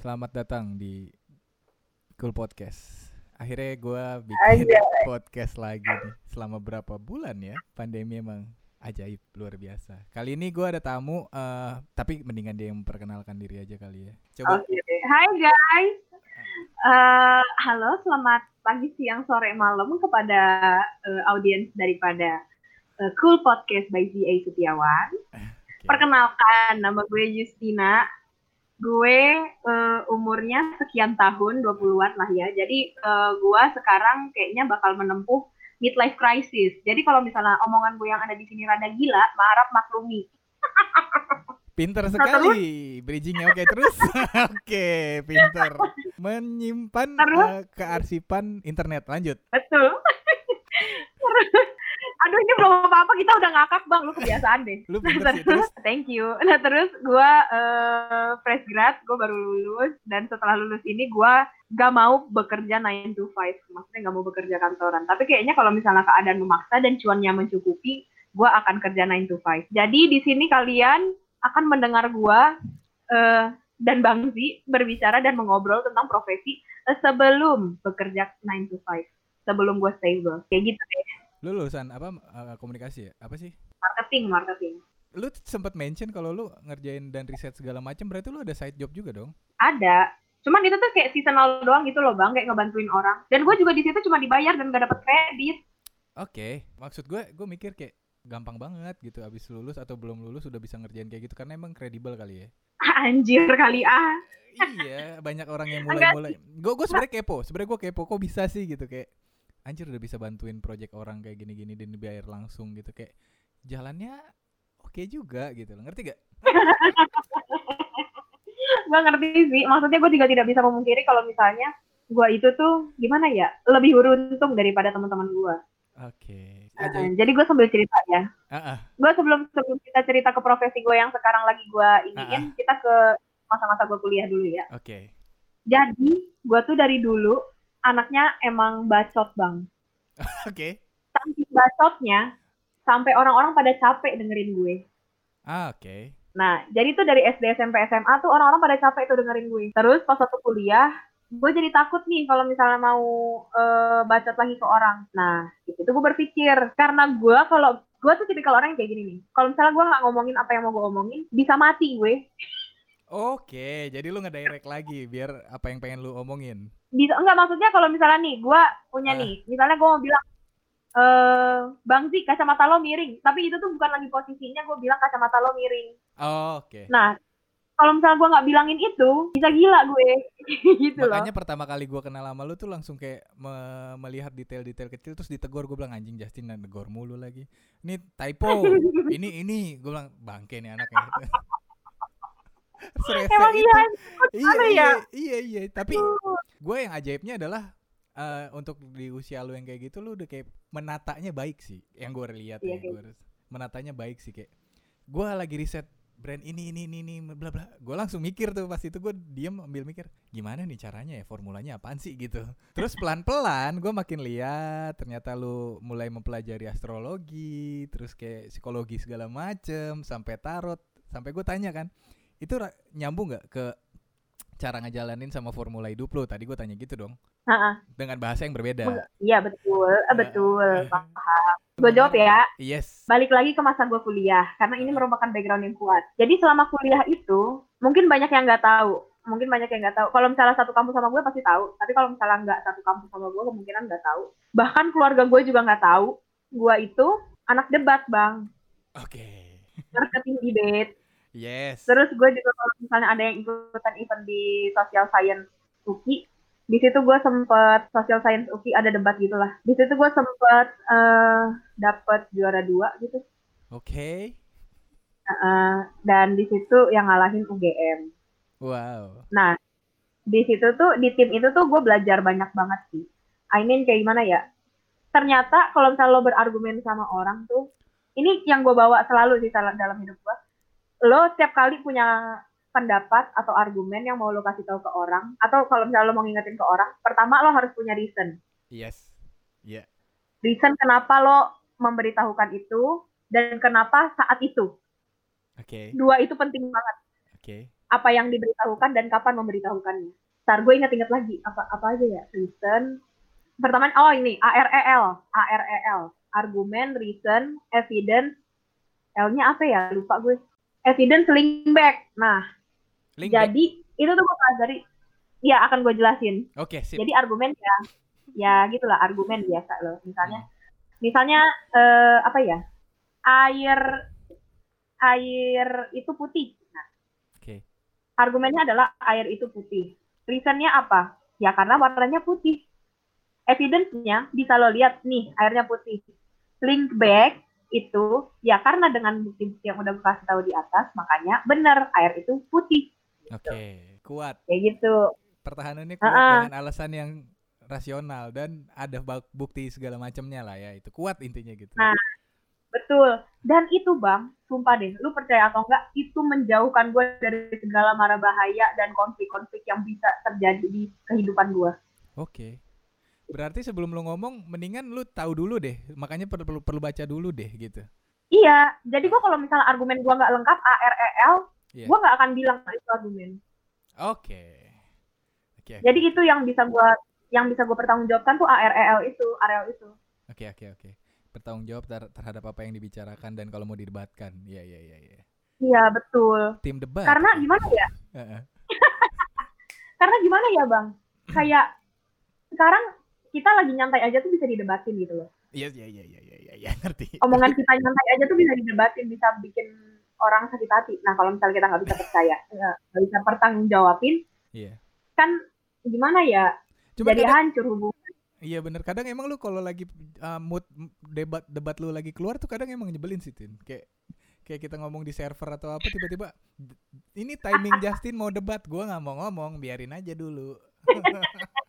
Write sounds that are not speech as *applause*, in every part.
Selamat datang di Cool Podcast. Akhirnya gue bikin Aja. podcast lagi nih. Selama berapa bulan ya? Pandemi emang ajaib luar biasa. Kali ini gue ada tamu, eh tapi mendingan dia yang memperkenalkan diri aja kali ya. Coba. Oke. Hai guys. Eh, halo, selamat pagi, siang, sore, malam kepada eh, audiens daripada eh, Cool Podcast by ZA Setiawan. *laughs* Oke. Perkenalkan, nama gue Justina. Gue eh, umurnya sekian tahun, 20-an lah ya. Jadi eh, gue sekarang kayaknya bakal menempuh midlife crisis. Jadi kalau misalnya omongan gue yang ada di sini rada gila, maharap maklumi. Pinter Nah, sekali bridgingnya. Oke terus. *laughs* Oke pinter. Menyimpan Terus? eh, kearsipan internet. Lanjut. Betul. *laughs* Aduh ini belum apa-apa kita udah ngakak bang, lu kebiasaan deh. Lu pinter sih. Terus *laughs* Thank you. Nah terus gue eh, fresh grad, gue baru lulus dan setelah lulus ini gue gak mau bekerja 9 to 5. Maksudnya gak mau bekerja kantoran. Tapi kayaknya kalau misalnya keadaan memaksa dan cuannya mencukupi, gue akan kerja 9 to 5. Jadi di sini kalian akan mendengar gue eh, dan Bang Zi berbicara dan mengobrol tentang profesi eh, sebelum bekerja 9 to 5. Sebelum gue stable. Kayak gitu deh. Lu lulusan apa eh, komunikasi ya? Apa sih? Marketing, marketing. Lu sempat mention kalau lu ngerjain dan riset segala macam berarti lu ada side job juga dong? Ada. Cuman itu tuh kayak seasonal doang gitu loh bang, kayak ngebantuin orang. Dan gue juga di situ cuma dibayar dan gak dapet kredit. Oke, maksud gue gue mikir kayak gampang banget gitu abis lulus atau belum lulus udah bisa ngerjain kayak gitu karena emang kredibel kali ya. *laughs* Anjir kali ah. iya, banyak orang yang Enggak mulai-mulai. Gue gue sebenarnya kepo, sebenarnya gue kepo kok bisa sih gitu kayak anjir udah bisa bantuin project orang kayak gini-gini dan dibayar langsung gitu kayak jalannya oke juga gitu loh. Ngerti gak? *laughs* Gue ngerti sih. Maksudnya gue juga tidak bisa memungkiri kalau misalnya gue itu tuh gimana ya, lebih beruntung daripada teman-teman gue. Oke. Ajaib. jadi gue sambil cerita ya. Ah, ah. Gue sebelum sebelum kita cerita ke profesi gue yang sekarang lagi gue iniin, kita ke masa-masa gue kuliah dulu ya. Oke. Jadi gue tuh dari dulu anaknya emang bacot bang. *laughs* Oke. Saking bacotnya sampai orang-orang pada capek dengerin gue. Ah, oke. Nah, jadi tuh dari SD, SMP, SMA tuh orang-orang pada capek tuh dengerin gue. Terus pas waktu kuliah, gue jadi takut nih kalau misalnya mau eh, bacot lagi ke orang. Nah, di situ gue berpikir, karena gue kalau gue tuh tipikal orang yang kayak gini nih. Kalau misalnya gue nggak ngomongin apa yang mau gue omongin, bisa mati gue. Oke, jadi lu ngedirect lagi biar apa yang pengen lu omongin. Bisa enggak maksudnya kalau misalnya nih, gue punya Ah. nih, misalnya gue mau bilang eh Bang Zi, kacamata lo miring. Tapi itu tuh bukan lagi posisinya gue bilang kacamata lo miring. Oh, oke. Nah, kalau misalnya gue nggak bilangin itu, bisa gila gue. *laughs* gitu loh. Makanya pertama kali gua kenal sama lu tuh langsung kayak me- melihat detail-detail kecil terus ditegur gue bilang anjing Justin dan negor mulu lagi. Ini typo. *laughs* ini ini gue bilang bangke nih anaknya. *laughs* *laughs* Serese Emang itu. iya, Iya, iya, ya? iya, iya. Tapi gue yang ajaibnya adalah eh, untuk di usia lu yang kayak gitu lu udah kayak menatanya baik sih. Yang gue lihat Iya, ya, gua harus menatanya baik sih kayak. Gue lagi riset brand ini ini ini ini bla bla. Gue langsung mikir tuh pas itu gue diem ambil mikir gimana nih caranya ya formulanya apaan sih gitu. *laughs* Terus pelan pelan gue makin lihat ternyata lu mulai mempelajari astrologi, terus kayak psikologi segala macem sampai tarot, sampai gue tanya kan itu nyambung nggak ke cara ngejalanin sama formula hidup lo tadi gue tanya gitu dong Ha-ha. dengan bahasa yang berbeda Iya betul, Nah, betul, eh, paham. Gue jawab ya. yes Balik lagi ke masa gue kuliah, karena ini merupakan background yang kuat. Jadi selama kuliah itu, mungkin banyak yang nggak tahu. Mungkin banyak yang nggak tahu. Kalau misalnya satu kampus sama gue pasti tahu. Tapi kalau misalnya nggak satu kampus sama gue, kemungkinan nggak tahu. Bahkan keluarga gue juga nggak tahu. Gue itu anak debat, bang. oke Marketing debate. Yes Terus gue juga kalau misalnya ada yang ikutan event di social science UKI, di situ gue sempet social science UKI ada debat gitulah. Di situ gue sempet eh dapat juara dua gitu. oke Eh, dan di situ yang ngalahin UGM. wow Nah, di situ tuh di tim itu tuh gue belajar banyak banget sih. I mean kayak gimana ya? Ternyata kalau misalnya lo berargumen sama orang tuh, ini yang gue bawa selalu sih dalam hidup gue. Lo setiap kali punya pendapat atau argumen yang mau lo kasih tahu ke orang, atau kalau misalnya lo mau ngingetin ke orang, pertama lo harus punya reason. yes ya Reason kenapa lo memberitahukan itu dan kenapa saat itu. oke Dua itu penting banget. oke apa yang diberitahukan dan kapan memberitahukannya. Ntar gue inget-inget lagi apa apa aja ya reason. Pertama oh ini AREL, AREL, argumen, reason, evidence. L-nya apa ya? Lupa gue. Evidence link back. Nah, Link jadi itu tuh gue pelajari. Ya akan gue jelasin. Oke, sip. Jadi argumen ya, ya gitulah argumen biasa loh. Misalnya, misalnya eh, apa ya? Air, air itu putih. Nah, Oke. argumennya adalah air itu putih. Reasonnya apa? Ya karena warnanya putih. Evidence-nya bisa lo lihat nih airnya putih. Link back itu ya karena dengan bukti-bukti yang udah gue kasih tahu di atas makanya benar air itu putih Oke, kuat. kayak gitu. Pertahanannya kuat Ha-ha. dengan alasan yang rasional dan ada bukti segala macamnya lah ya. Itu kuat intinya gitu. Nah, Betul. Dan itu bang, sumpah deh, lu percaya atau enggak, itu menjauhkan gue dari segala mara bahaya dan konflik-konflik yang bisa terjadi di kehidupan gue. Oke. Berarti sebelum lu ngomong mendingan lu tahu dulu deh. Makanya perlu perlu, perlu baca dulu deh gitu. Iya, jadi gue kalau misalnya argumen gue nggak lengkap A, R, E, L, Iya. gue nggak akan bilang itu argumen. Oke. Oke. oke. Jadi itu yang bisa gue yang bisa gue pertanggungjawabkan tuh A, R, E, L itu, areal itu. Oke oke oke. Bertanggung jawab ter- terhadap apa yang dibicarakan dan kalau mau didebatkan. Iya iya iya iya. Iya betul. Tim debat. Karena gimana ya? *laughs* Karena gimana ya bang? Kayak *clears throat* sekarang kita lagi nyantai aja tuh bisa didebatin gitu loh. Iya iya iya iya iya iya iya, ngerti. Omongan *laughs* kita nyantai aja tuh bisa didebatin, bisa bikin orang sakit hati. Nah kalau misalnya kita nggak bisa percaya, nggak nggak bisa pertanggungjawabin, Iya. kan gimana ya? Cuma Jadi kadang, hancur hubungan. iya bener kadang emang lu kalau lagi uh, mood debat debat lu lagi keluar tuh kadang emang nyebelin sih Tin. Kayak kayak kita ngomong di server atau apa tiba-tiba "D- ini timing Justin mau debat gua nggak mau ngomong biarin aja dulu *laughs*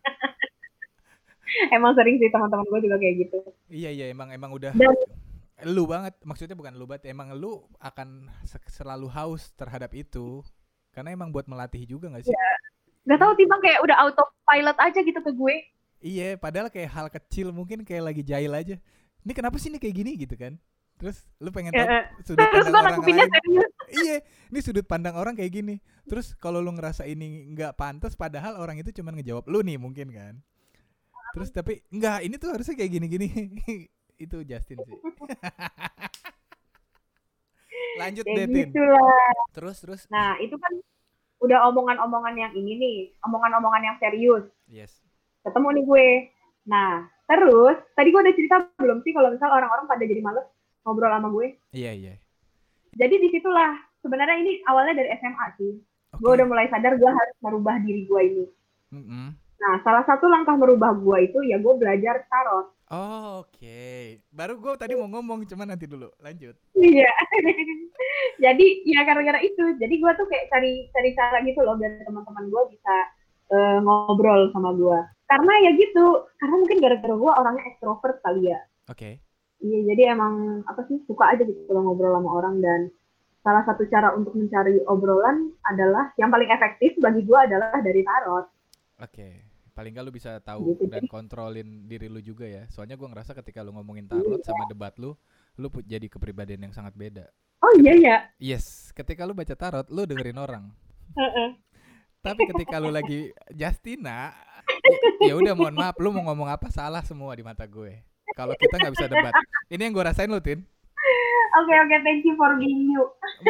*laughs* Emang sering sih teman-teman gue juga kayak gitu. iya iya emang emang udah Dan- lu banget maksudnya bukan lu banget emang lu akan se- selalu haus terhadap itu. Karena emang buat melatih juga gak sih? Gak tau tiba kayak udah autopilot aja gitu ke gue. iya padahal kayak hal kecil mungkin kayak lagi jahil aja. Ini kenapa sih ini kayak gini gitu kan? Terus lu pengen tahu Eh, sudut Terus pandang gue orang lain? serius. *laughs* iya ini sudut pandang orang kayak gini. Terus kalau lu ngerasa ini nggak pantas padahal orang itu cuma ngejawab lu nih mungkin kan terus tapi enggak ini tuh harusnya kayak gini-gini *laughs* itu Justin sih *laughs* lanjut deh Kayak Tin gitu terus terus Nah itu kan udah omongan-omongan yang ini nih, omongan-omongan yang serius. yes Ketemu nih gue. Nah terus tadi gue udah cerita belum sih kalau misal orang-orang pada jadi males ngobrol sama gue. iya iya Jadi di situlah sebenarnya ini awalnya dari SMA sih. Oke. Gue udah mulai sadar gue harus merubah diri gue ini. Mm-mm. Nah salah satu langkah merubah gue itu ya gue belajar tarot. Oh, Oke, baru gue tadi mau ngomong, cuman nanti dulu. Lanjut. Iya. *laughs* jadi ya gara-gara itu. Jadi gue tuh kayak cari cari cara gitu loh biar teman-teman gue bisa eh, ngobrol sama gue. Karena ya gitu. Karena mungkin gara-gara gue orangnya ekstrovert kali ya. Oke. Iya, jadi emang apa sih suka aja gitu kalau ngobrol sama orang dan salah satu cara untuk mencari obrolan adalah yang paling efektif bagi gue adalah dari tarot. Oke. Paling gak lu bisa tahu Gitu, dan kontrolin diri lu juga ya. Soalnya gue ngerasa ketika lu ngomongin tarot sama debat lu, lu jadi kepribadian yang sangat beda. Oh iya ya. Yes, ketika lu baca tarot, lu dengerin orang. Heeh. Tapi ketika lu lagi *laughs* Justina, ya- ya udah mohon maaf, lu mau ngomong apa salah semua di mata gue. Kalau kita nggak bisa debat. Ini yang gue rasain lu, Tin. Oke oke, thank you for being you.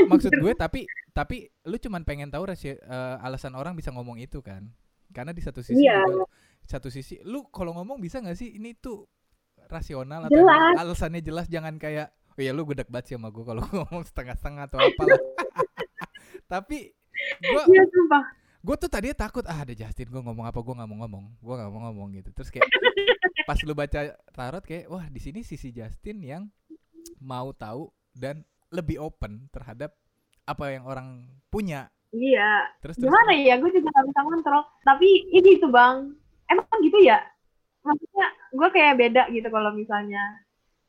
Maksud gue tapi tapi lu cuman pengen tahu rasi- eh, alasan orang bisa ngomong itu kan? Karena di satu sisi Iya. juga- satu sisi lu kalau ngomong bisa nggak sih ini tuh rasional atau Jelas. alasannya jelas jangan kayak oh ya lu gedek banget sih sama gue kalau *laughs* ngomong setengah-setengah atau apalah. *laughs* tapi gue sumpah. gue tuh tadinya takut ah ada Justin gue ngomong apa gue nggak mau ngomong gue nggak mau ngomong gitu terus kayak *laughs* pas lu baca tarot kayak wah di sini sisi Justin yang mau tahu dan lebih open terhadap apa yang orang punya Iya. terus terus Gimana ya? Gue juga gak bisa kontrol. Tapi ini tuh bang, emang gitu ya? Maksudnya gue kayak beda gitu kalau misalnya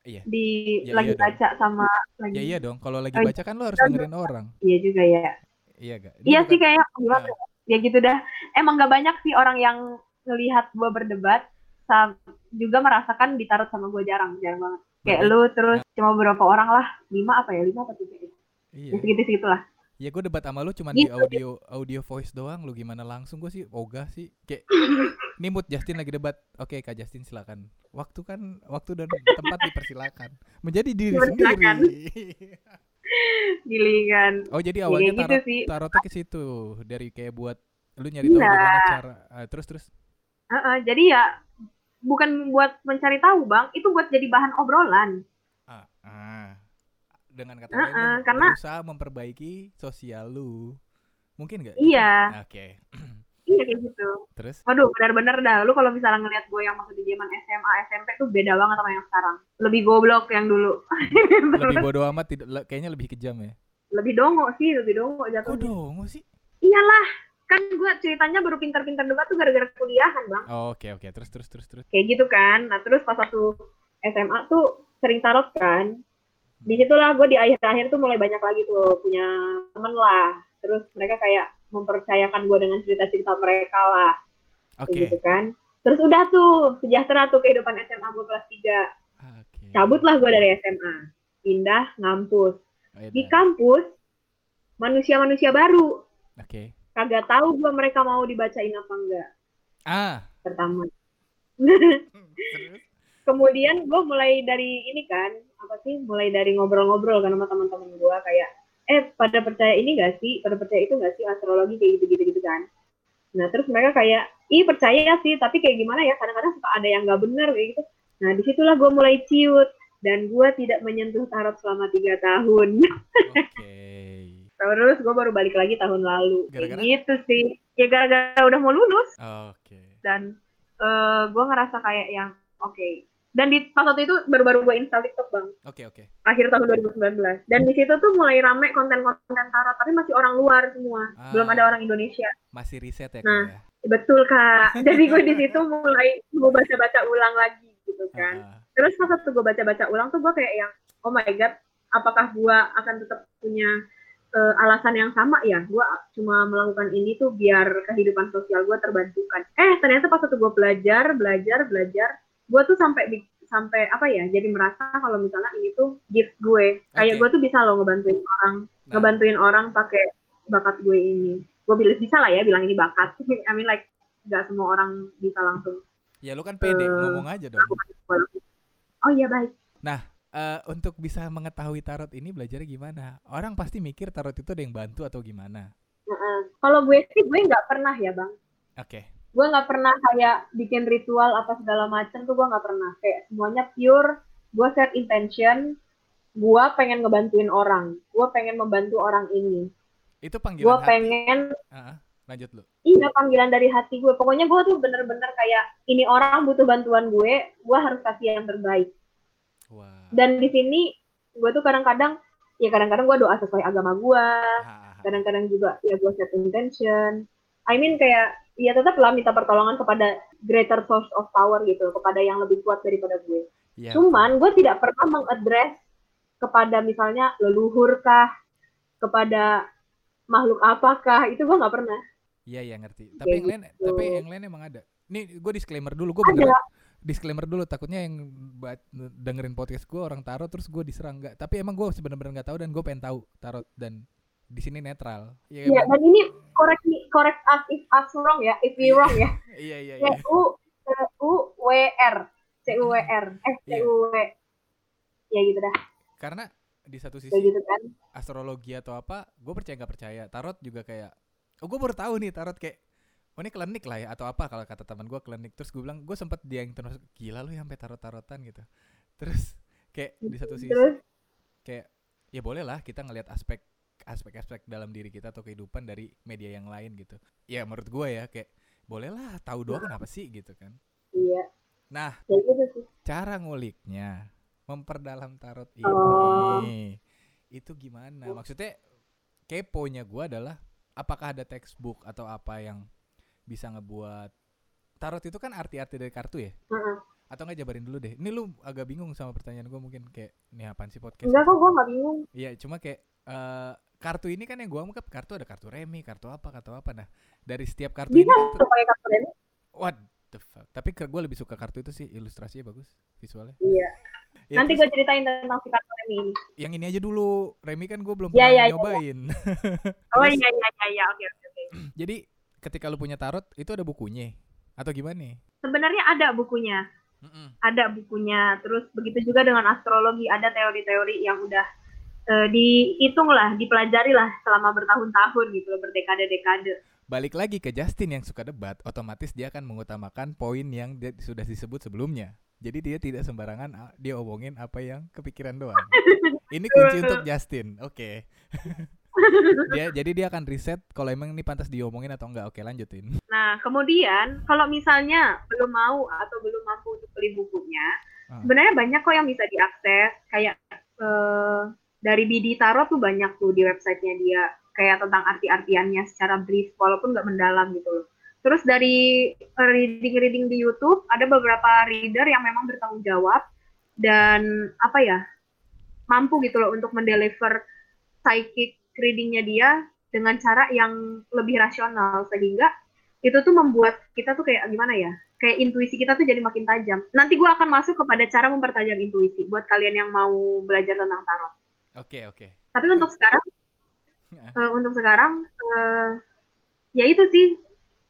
Iya. di Ya, lagi iya dong. baca sama lagi. ya iya dong kalau lagi baca kan lu harus dengerin orang Iya juga ya. iya gak Iya bukan- sih kayak gimana? Nah. Ya gitu dah. Emang gak banyak sih orang yang ngelihat gue berdebat juga merasakan ditarut sama gue jarang, jarang banget. Kayak lu terus cuma beberapa orang lah, lima apa ya, lima apa tiga ya? iya Ya segitu segitulah. Ya gue debat sama lu cuman Gitu. di audio audio voice doang. Lu gimana langsung gue sih ogah sih. Kayak *laughs* nih mood Justin lagi debat. Oke Kak Justin silakan. Waktu kan waktu dan tempat dipersilakan. Menjadi diri Dipersilakan. *laughs* sendiri. Gilingan. oh jadi Ya, awalnya gitu tarot sih. tarotnya ke situ dari kayak buat lu nyari tahu Iya. gimana cara ah, terus terus. Heeh, jadi ya bukan buat mencari tahu bang, itu buat jadi bahan obrolan. Ah, ah. Dengan kata Heeh, lain lu karena- berusaha memperbaiki sosial lu. Mungkin nggak? Iya, Oke. *clears throat* iya kayak gitu. Terus? Waduh, benar-benar dah. Lu kalau misalnya ngeliat gue yang waktu di zaman SMA, SMP tuh beda banget sama yang sekarang. Lebih goblok yang dulu. *laughs* Lebih bodoh amat tidak kayaknya lebih kejam ya. lebih dongo sih, lebih dongo Kok jatuhnya. dongo sih? Iyalah, kan gue ceritanya baru pintar-pintar debat tuh gara-gara kuliahan bang. Oh, Oke oke terus terus terus terus. Kayak gitu kan. Nah terus pas waktu SMA tuh sering tarot kan. Di situlah gue di akhir-akhir tuh mulai banyak lagi tuh punya temen lah. Terus mereka kayak mempercayakan gue dengan cerita-cerita mereka lah. Oke. gitu kan. Terus udah tuh, sejahtera tuh kehidupan SMA gue kelas 3. Oke. Cabutlah gue dari SMA. Pindah ngampus. Oh, iya Di kampus, manusia-manusia baru. Oke. Kagak tahu gue mereka mau dibacain apa enggak. Ah. Pertama. Terus? *laughs* Kemudian gue mulai dari ini kan, apa sih, mulai dari ngobrol-ngobrol kan sama teman-teman gue kayak, eh pada percaya ini gak sih, pada percaya itu gak sih astrologi kayak gitu-gitu gitu kan. Nah terus mereka kayak, ih percaya sih, tapi kayak gimana ya, kadang-kadang suka ada yang gak bener kayak gitu. Nah di situlah gue mulai ciut, dan gue tidak menyentuh tarot selama tiga tahun. Oke. *laughs* Terus gue baru balik lagi tahun lalu. Kayak Gara-gara? gitu sih. Ya gara-gara udah mau lulus Oke. dan eh gue ngerasa kayak yang oke. Dan di pas waktu itu baru-baru gue install TikTok bang, Oke oke. akhir tahun 2019. Dan di situ tuh mulai rame konten-konten tarot, tapi masih orang luar semua, Ah. belum ada orang Indonesia. Masih riset ya Nah, Kak ya. Betul kak. *laughs* Jadi gue di situ mulai mau baca-baca ulang lagi gitu kan. Ah, Terus pas waktu gue baca-baca ulang tuh gue kayak yang, oh my god, apakah gue akan tetap punya eh, alasan yang sama ya? Gue cuma melakukan ini tuh biar kehidupan sosial gue terbantukan. Eh ternyata pas waktu gue belajar, belajar, belajar, gue tuh sampai sampai apa ya? Jadi merasa kalau misalnya ini tuh gift gue. Kayak Oke. gue tuh bisa loh ngebantuin orang, Nah. ngebantuin orang pakai bakat gue ini. Gue bilang bisa lah ya, bilang ini bakat. *laughs* I mean like gak semua orang bisa langsung Ya lu kan pede Eh, ngomong aja dong. Oh iya baik. Eh, untuk bisa mengetahui tarot ini belajarnya gimana? Orang pasti mikir tarot itu ada yang bantu atau gimana. Heeh. Kalau gue sih gue nggak pernah ya bang. Oke. Gue nggak pernah kayak bikin ritual apa segala macam tuh gue nggak pernah. Kayak semuanya pure. Gue set intention. Gue pengen ngebantuin orang. Gue pengen membantu orang ini. Itu Gue panggilan hati. pengen ah. lanjut lu. iya panggilan dari hati gue. Pokoknya gue tuh bener-bener kayak ini orang butuh bantuan gue. Gue harus kasih yang terbaik. Wah. Dan di sini gue tuh kadang-kadang ya kadang-kadang gue doa sesuai agama gue. Kadang-kadang juga ya gue set intention I mean kayak ya tetap lah minta pertolongan kepada greater source of power gitu kepada yang lebih kuat daripada gue Iya. cuman gue tidak pernah mengadres kepada misalnya leluhur kah kepada makhluk apakah itu gue nggak pernah Iya iya ngerti. Tapi yang lain gitu. tapi yang lain emang ada. Nih gue disclaimer dulu, gue bener disclaimer dulu takutnya yang ba- dengerin podcast gue orang tarot terus gue diserang nggak. Tapi emang gue sebenarnya nggak tahu dan gue pengen tahu tarot dan di sini netral. Ya, Iya emang- dan ini me correct us if us wrong ya if we Iya. wrong ya *laughs* iya iya C iya. U C U W R C U W R eh C Iya. U W ya gitu dah Karena di satu sisi kayak gitu kan astrologi atau apa, gue percaya nggak percaya. Tarot juga kayak, oh gue baru tahu nih tarot kayak, oh ini klinik lah ya atau apa kalau kata teman gue klinik. Terus gue bilang gue sempet dia yang terus gila lu ya sampai tarot tarotan gitu. Terus kayak di satu sisi terus kayak ya boleh lah kita ngelihat aspek aspek-aspek dalam diri kita atau kehidupan dari media yang lain gitu. Ya menurut gue ya kayak bolehlah tahu doang kenapa sih gitu kan. iya Nah kayak gitu sih cara nguliknya memperdalam tarot ini Oh. itu gimana maksudnya keponya gua adalah apakah ada textbook atau apa yang bisa ngebuat tarot itu kan arti-arti dari kartu ya Heeh. Atau nggak jabarin dulu deh ini lu agak bingung sama pertanyaan gua mungkin kayak ini apaan sih podcast Enggak kok gue nggak bingung. iya cuma kayak eh, kartu ini kan yang gua anggap kartu ada kartu remi kartu apa kartu apa nah dari setiap kartu Bisa ini pakai kartu remi. what the fuck tapi gue lebih suka kartu itu sih ilustrasinya bagus visualnya Iya. Ya, Nanti gue ceritain tentang si kartu Remi ini. yang ini aja dulu. Remy kan gue belum Ya, pernah ya, ya, ya. nyobain. *laughs* Oh iya iya iya iya oke oke oke. Jadi ketika lu punya tarot itu ada bukunya atau gimana nih? Sebenarnya ada bukunya, Mm-mm. ada bukunya. Terus begitu juga dengan astrologi, ada teori-teori yang udah eh, dihitung lah, dipelajari lah selama bertahun-tahun gitu loh, berdekade-dekade. Balik lagi ke Justin yang suka debat, otomatis dia akan mengutamakan poin yang dia sudah disebut sebelumnya. Jadi dia tidak sembarangan ah, dia omongin apa yang kepikiran doang. *laughs* Ini kunci untuk Justin. Oke. *laughs* dia jadi dia akan riset kalau emang ini pantas diomongin atau enggak. Oke, lanjutin. Nah, kemudian kalau misalnya belum mau atau belum mampu untuk beli bukunya, Ah. sebenarnya banyak kok yang bisa diakses. Kayak eh, dari BD Tarot tuh banyak tuh di websitenya dia, kayak tentang arti-artiannya secara brief, walaupun nggak mendalam gitu loh. Terus dari reading-reading di YouTube, ada beberapa reader yang memang bertanggung jawab dan apa ya, mampu gitu loh untuk mendeliver psychic readingnya dia dengan cara yang lebih rasional sehingga itu tuh membuat kita tuh kayak gimana ya kayak intuisi kita tuh jadi makin tajam. Nanti gue akan masuk kepada cara mempertajam intuisi buat kalian yang mau belajar tentang tarot. Oke, oke. tapi untuk sekarang *laughs* eh, untuk sekarang eh, ya itu sih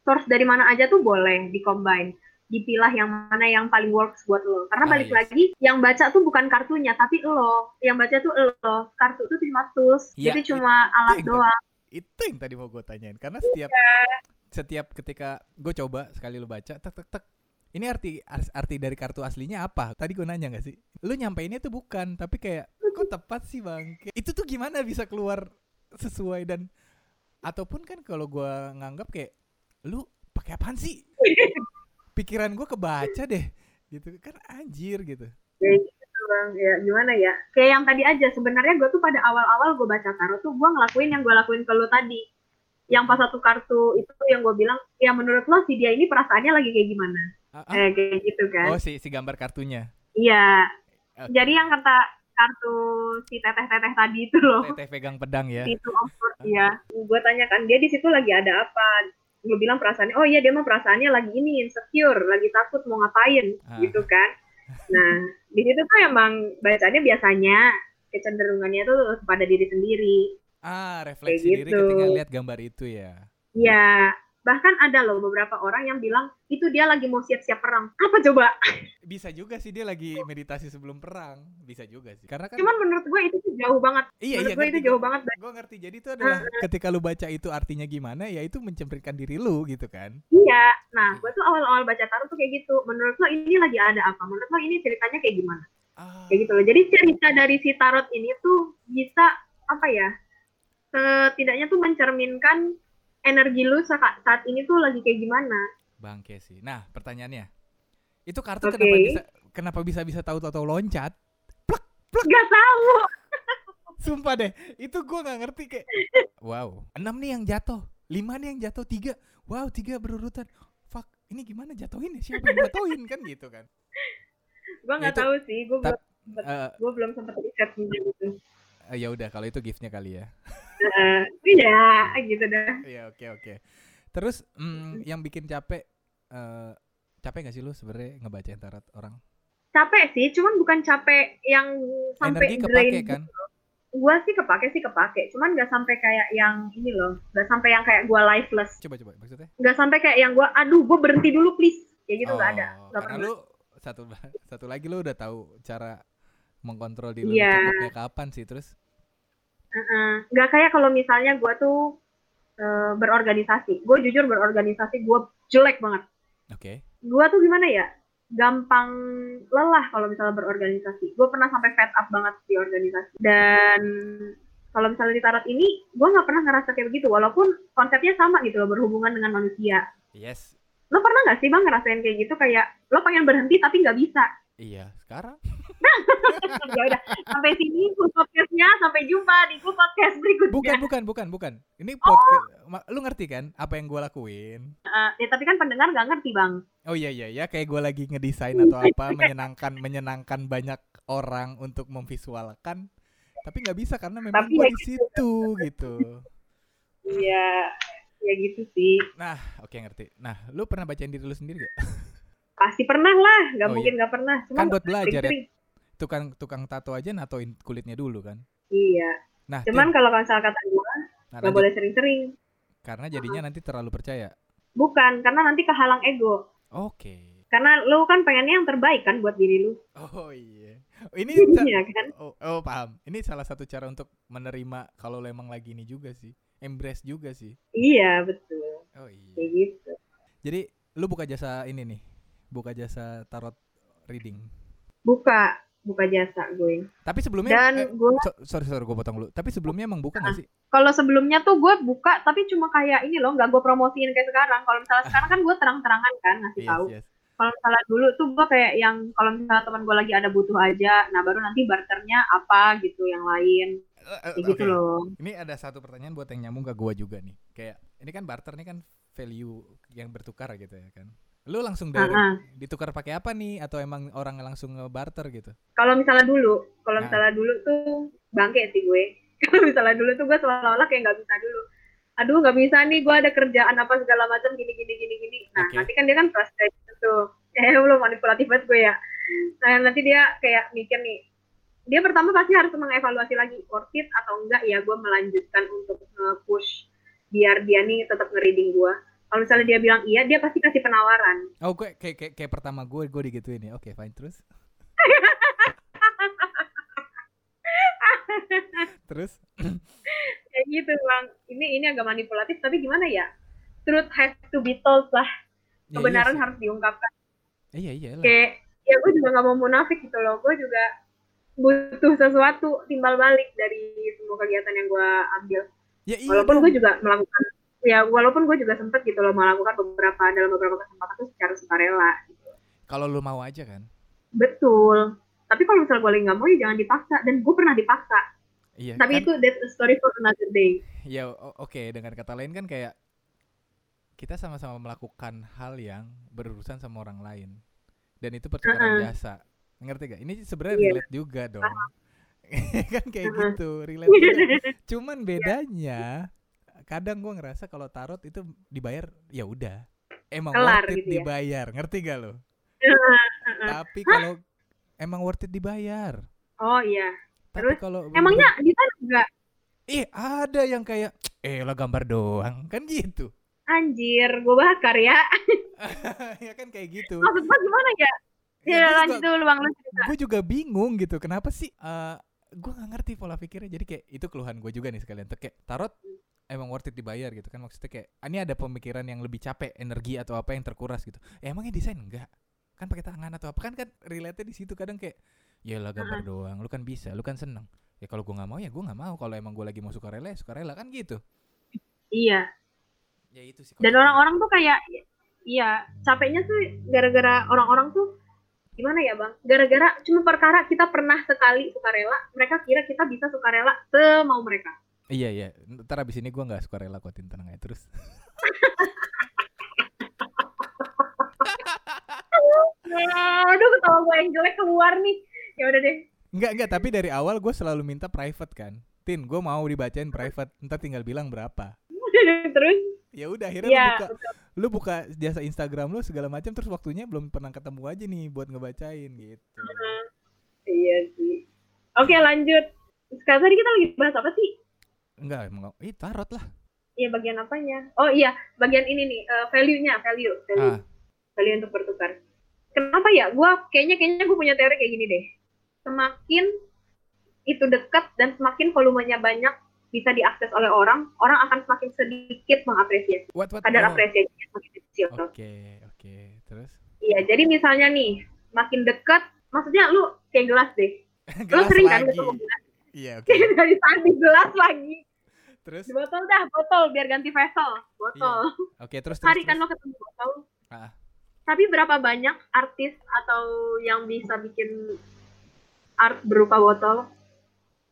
source dari mana aja tuh boleh dicombine dipilah yang mana yang paling works buat lo karena Ah, balik yes. lagi yang baca tuh bukan kartunya tapi lo yang baca tuh lo kartu tuh cuma tools Ya, itu cuma alat yang doang Itu yang tadi mau gue tanyain karena setiap Iya. setiap ketika gue coba sekali lu baca tek tek tek ini arti arti dari kartu aslinya apa? Tadi gue nanya gak sih? Lu nyampeinnya tuh bukan, tapi kayak kok tepat sih bang? Itu tuh gimana bisa keluar sesuai dan ataupun kan kalau gua nganggap kayak lu pakai apaan sih? *laughs* Pikiran gue kebaca deh, gitu. Kan anjir gitu. ya gitu bang ya gimana ya? Kayak yang tadi aja sebenarnya gue tuh pada awal-awal gue baca tarot tuh gue ngelakuin yang gue lakuin ke lu tadi. Yang pas satu kartu itu yang gue bilang ya menurut lo si dia ini perasaannya lagi kayak gimana? Ah, ah. eh kayak gitu kan. Oh si si gambar kartunya. iya. Oke. jadi yang kata kartu si teteh-teteh tadi itu loh. Teteh pegang pedang ya. itu Oxford ya gue tanyakan dia di situ lagi ada apa gue bilang perasaannya oh iya dia mah perasaannya lagi ini insecure lagi takut mau ngapain Ah. gitu kan nah di situ tuh emang bacanya biasanya kecenderungannya tuh kepada diri sendiri Ah, refleksi Kayak diri gitu. ketika lihat gambar itu ya. ya bahkan ada loh beberapa orang yang bilang itu dia lagi mau siap-siap perang apa coba Bisa juga sih dia lagi meditasi sebelum perang. Bisa juga sih. Karena kan cuman menurut gue itu jauh banget iya menurut iya gue itu jauh banget Gue ngerti. Jadi itu adalah ketika lu baca itu artinya gimana, ya itu mencerminkan diri lu gitu kan. iya nah gue tuh awal-awal baca tarot tuh kayak gitu menurut lo ini lagi ada apa menurut lo ini ceritanya kayak gimana Ah, kayak gitu loh. Jadi cerita dari si tarot ini tuh bisa apa ya? Setidaknya tuh mencerminkan energi lu saat, ini tuh lagi kayak gimana. bangke sih. Nah, pertanyaannya. Itu kartu Oke. kenapa bisa kenapa bisa bisa tahu-tahu loncat? Gak tahu. *laughs* Sumpah deh, itu gua nggak ngerti kayak. Wow, enam nih yang jatuh, lima nih yang jatuh, tiga. Wow, tiga berurutan. Fuck, ini gimana jatuhin ya? Siapa yang jatuhin kan gitu kan? Gue nggak tahu sih. Gue belum, Eh, gue belum sempat riset gitu. eh, ya udah, kalau itu giftnya kali ya. *laughs* Eh, Iya, gitu dah. Iya, oke oke. Terus mm, yang bikin capek, eh capek gak sih lu sebenarnya ngebacain tarot orang? Capek sih, cuman bukan capek yang sampai Energi drain. kepake kan? Gue sih kepake sih kepake, cuman nggak sampai kayak yang ini loh, nggak sampai yang kayak gue lifeless, Coba coba maksudnya? nggak sampai kayak yang gue, aduh gue berhenti dulu please, kayak gitu nggak ada. Oh, Nggak karena pernah. lu satu *laughs* satu lagi lu udah tahu cara mengkontrol diri lu Iya. cukupnya kapan sih terus? Nggak kayak kalau misalnya gue tuh eh, berorganisasi. Gue jujur berorganisasi gue jelek banget. Oke. Gue tuh gimana ya? Gampang lelah kalau misalnya berorganisasi. Gue pernah sampai fed up banget di organisasi. Dan kalau misalnya di tarot ini, gue nggak pernah ngerasa kayak begitu. Walaupun konsepnya sama gitu loh, berhubungan dengan manusia. Yes. Lo pernah nggak sih bang ngerasain kayak gitu? Kayak lo pengen berhenti tapi nggak bisa. Iya, sekarang *laughs* ya udah, sampai sini full podcastnya. Sampai jumpa di full podcast berikutnya. bukan bukan bukan bukan. Ini podcast ma- lu ngerti kan apa yang gua lakuin? Eh, ya, tapi kan pendengar nggak ngerti bang. Oh iya iya ya kayak gua lagi ngedesain atau apa *laughs* menyenangkan menyenangkan banyak orang untuk memvisualkan tapi nggak bisa karena memang gua ya di situ gitu. Iya, ya gitu sih. Nah, oke ngerti. Nah, lu pernah bacain diri lu sendiri gak? Pasti pernah lah, nggak Oh, mungkin nggak pernah. Cuma Kan buat belajar ya. Tukang tukang tato aja natoin kulitnya dulu kan. Iya. Nah, Cuman kalau misalnya kata gue nah, nggak boleh sering-sering. karena jadinya nanti terlalu percaya. Bukan, karena nanti kehalang ego. Oke. Karena lu kan pengennya yang terbaik kan buat diri lu. Oh iya. Ini *laughs* Iya kan? oh, oh paham. Ini salah satu cara untuk menerima kalau lo emang lagi ini juga sih. Embrace juga sih. Iya betul. Oh iya. Kayak gitu. Jadi lu buka jasa ini nih. Buka jasa tarot reading. Buka, buka jasa gue. Tapi sebelumnya Dan eh, gue so- sorry sorry gue potong dulu. Tapi sebelumnya emang buka gak sih? kalau sebelumnya tuh gue buka tapi cuma kayak ini loh nggak gue promosiin kayak sekarang kalau misalnya sekarang kan gue terang-terangan kan ngasih Yes, tahu yes. kalau misalnya dulu tuh gue kayak yang kalau misalnya teman gue lagi ada butuh aja nah baru nanti barternya apa gitu yang lain eh, kayak gitu loh Ini ada satu pertanyaan buat yang nyambung ke gua juga nih. Kayak ini kan barter nih kan value yang bertukar gitu ya kan. Lu langsung dari ah. ditukar pakai apa nih atau emang orang langsung nge-barter gitu? kalau misalnya dulu kalau Nah. misalnya dulu tuh bangke sih gue *laughs* kalau misalnya dulu tuh gue seolah-olah kayak nggak bisa dulu aduh nggak bisa nih gue ada kerjaan apa segala macam gini gini gini gini nah Oke. nanti kan dia kan frustrated tuh *laughs* eh belum manipulatif banget gue ya nah nanti dia kayak mikir nih dia pertama pasti harus mengevaluasi lagi worth it atau enggak ya gue melanjutkan untuk nge-push biar dia nih tetap nge-reading gue kalau misalnya dia bilang iya dia pasti kasih penawaran. Oh, gue kayak kayak, kayak pertama gue gue digituin ya. Oke, fine terus. *laughs* terus? Kayak gitu bang. Ini ini agak manipulatif tapi gimana ya? Truth has to be told lah. Ya, kebenaran iya, harus diungkapkan. Sih. iya iya lah. kayak ya gue juga nggak mau munafik gitu loh. Gue juga butuh sesuatu timbal balik dari semua kegiatan yang gue ambil. Ya iya walaupun gue juga melakukan ya walaupun gue juga sempet gitu loh melakukan beberapa dalam beberapa kesempatan tuh secara sukarela gitu. Kalau lu mau aja kan. betul tapi kalau misalnya gue lagi nggak mau ya jangan dipaksa dan gue pernah dipaksa Iya. tapi kan, itu that's a story for another day ya oke dengan kata lain kan kayak kita sama-sama melakukan hal yang berurusan sama orang lain dan itu pertukaran Uh-uh. jasa ngerti gak ini sebenarnya Iya. relate juga dong *laughs* kan kayak Uh-uh. gitu relate juga *laughs* cuman bedanya kadang gua ngerasa kalau tarot itu dibayar ya udah. Emang Kelar worth it gitu ya. dibayar ngerti gak lo? *laughs* Tapi kalau emang worth it dibayar. Oh iya. Tapi Terus, kalau emangnya di sana enggak? Ih ada yang kayak eh lah gambar doang. Kan gitu. Anjir gue bakar ya. *laughs* *laughs* Ya kan kayak gitu. Maksud gue gimana ya? Ya, gua lanjut dulu bang gue juga bingung gitu. Kenapa sih eh gue nggak ngerti pola pikirnya. Jadi kayak itu keluhan gue juga nih sekalian. Tuh kayak tarot emang worth it dibayar gitu kan. Maksudnya kayak "Ah, ini ada pemikiran yang lebih capek energi atau apa yang terkuras gitu. Eh, emangnya desain? Enggak. Kan pakai tangan atau apa? Kan kan relate di situ kadang kayak ya lah gambar doang lu kan bisa lu kan seneng. Ya kalau gue nggak mau ya gue nggak mau. Kalau emang gue lagi mau suka rela suka rela kan gitu. Iya. Ya itu sih dan orang-orang tuh kayak iya capeknya tuh gara-gara orang-orang tuh gimana ya bang? Gara-gara cuma perkara kita pernah sekali sukarela mereka kira kita bisa sukarela semau mereka iya iya. Ntar abis ini gue nggak suka rela kok Tin, tenang aja terus. Aduh ketawa gue yang jelek keluar nih. Ya udah deh. Enggak, enggak, tapi dari awal gue selalu minta private kan. Tin, gue mau dibacain private, ntar tinggal bilang berapa. *laughs* terus? Ya udah, akhirnya ya lu buka, lu buka jasa Instagram lu segala macam, terus waktunya belum pernah ketemu aja nih buat ngebacain gitu. iya sih. Oke lanjut. Sekarang tadi kita lagi bahas apa sih Enggak, emang, ih tarot lah. Iya bagian apanya? Oh iya, bagian ini nih, eh, value-nya, value, value, Ah, value untuk bertukar. Kenapa ya? Gua kayaknya kayaknya gue punya teori kayak gini deh. Semakin itu dekat dan semakin volumenya banyak bisa diakses oleh orang, orang akan semakin sedikit mengapresiasi. what, what, Kadar oh, apresiasinya semakin kecil. Oke, oke, terus? Iya, jadi misalnya nih, makin dekat, maksudnya lu kayak gelas deh. *laughs* Lu Gelas sering kan lagi. ketemu gelas Iya, oke. *laughs* dari tadi gelas lagi. Terus? Di botol dah, botol biar ganti vessel. Botol. Oke, terus, terus, hari kan lo ketemu botol. Ah. Tapi berapa banyak artis atau yang bisa bikin art berupa botol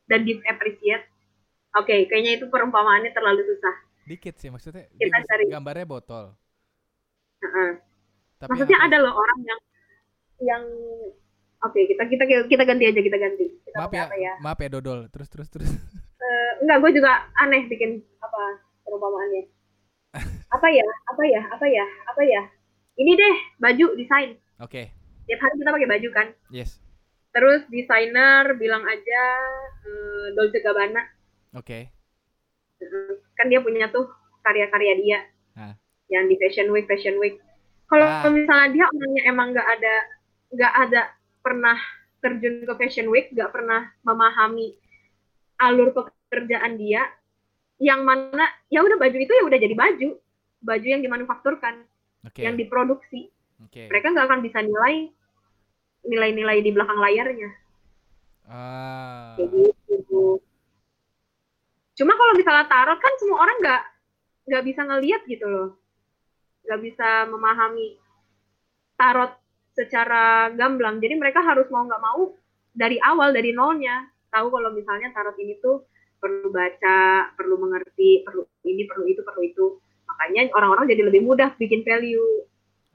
dan di appreciate? Oke, kayaknya itu perumpamaannya terlalu susah. Dikit sih maksudnya. Kita cari. gambarnya botol. Heeh. Tapi Maksudnya ada loh orang yang yang oke kita kita kita ganti aja kita ganti. Kita Maaf ya, ya? maaf ya Dodol. Terus, terus, terus. *laughs* Eh, enggak, gue juga aneh bikin apa perumpamaannya. *laughs* Apa ya? Apa ya? Apa ya? Apa ya? Ini deh baju desain. Oke, Tiap hari kita pakai baju kan. yes. Terus desainer bilang aja eh, Dolce Gabbana. Oke. Eh, Kan dia punya tuh karya-karya dia. Ah. Yang di Fashion Week, Fashion Week. Kalau Ah. misalnya dia orangnya emang nggak ada nggak ada pernah terjun ke Fashion Week, nggak pernah memahami alur pekerjaan dia, yang mana ya udah baju itu ya udah jadi baju, baju yang dimanufakturkan, Oke. yang diproduksi. Oke. Mereka nggak akan bisa nilai nilai-nilai di belakang layarnya. Ah. Kayak gitu. Cuma kalau misalnya tarot kan semua orang nggak nggak bisa ngelihat gitu loh, nggak bisa memahami tarot secara gamblang. Jadi mereka harus mau nggak mau dari awal dari nolnya tahu kalau misalnya tarot ini tuh perlu baca, perlu mengerti, perlu ini, perlu itu, perlu itu. Makanya orang-orang jadi lebih mudah bikin value.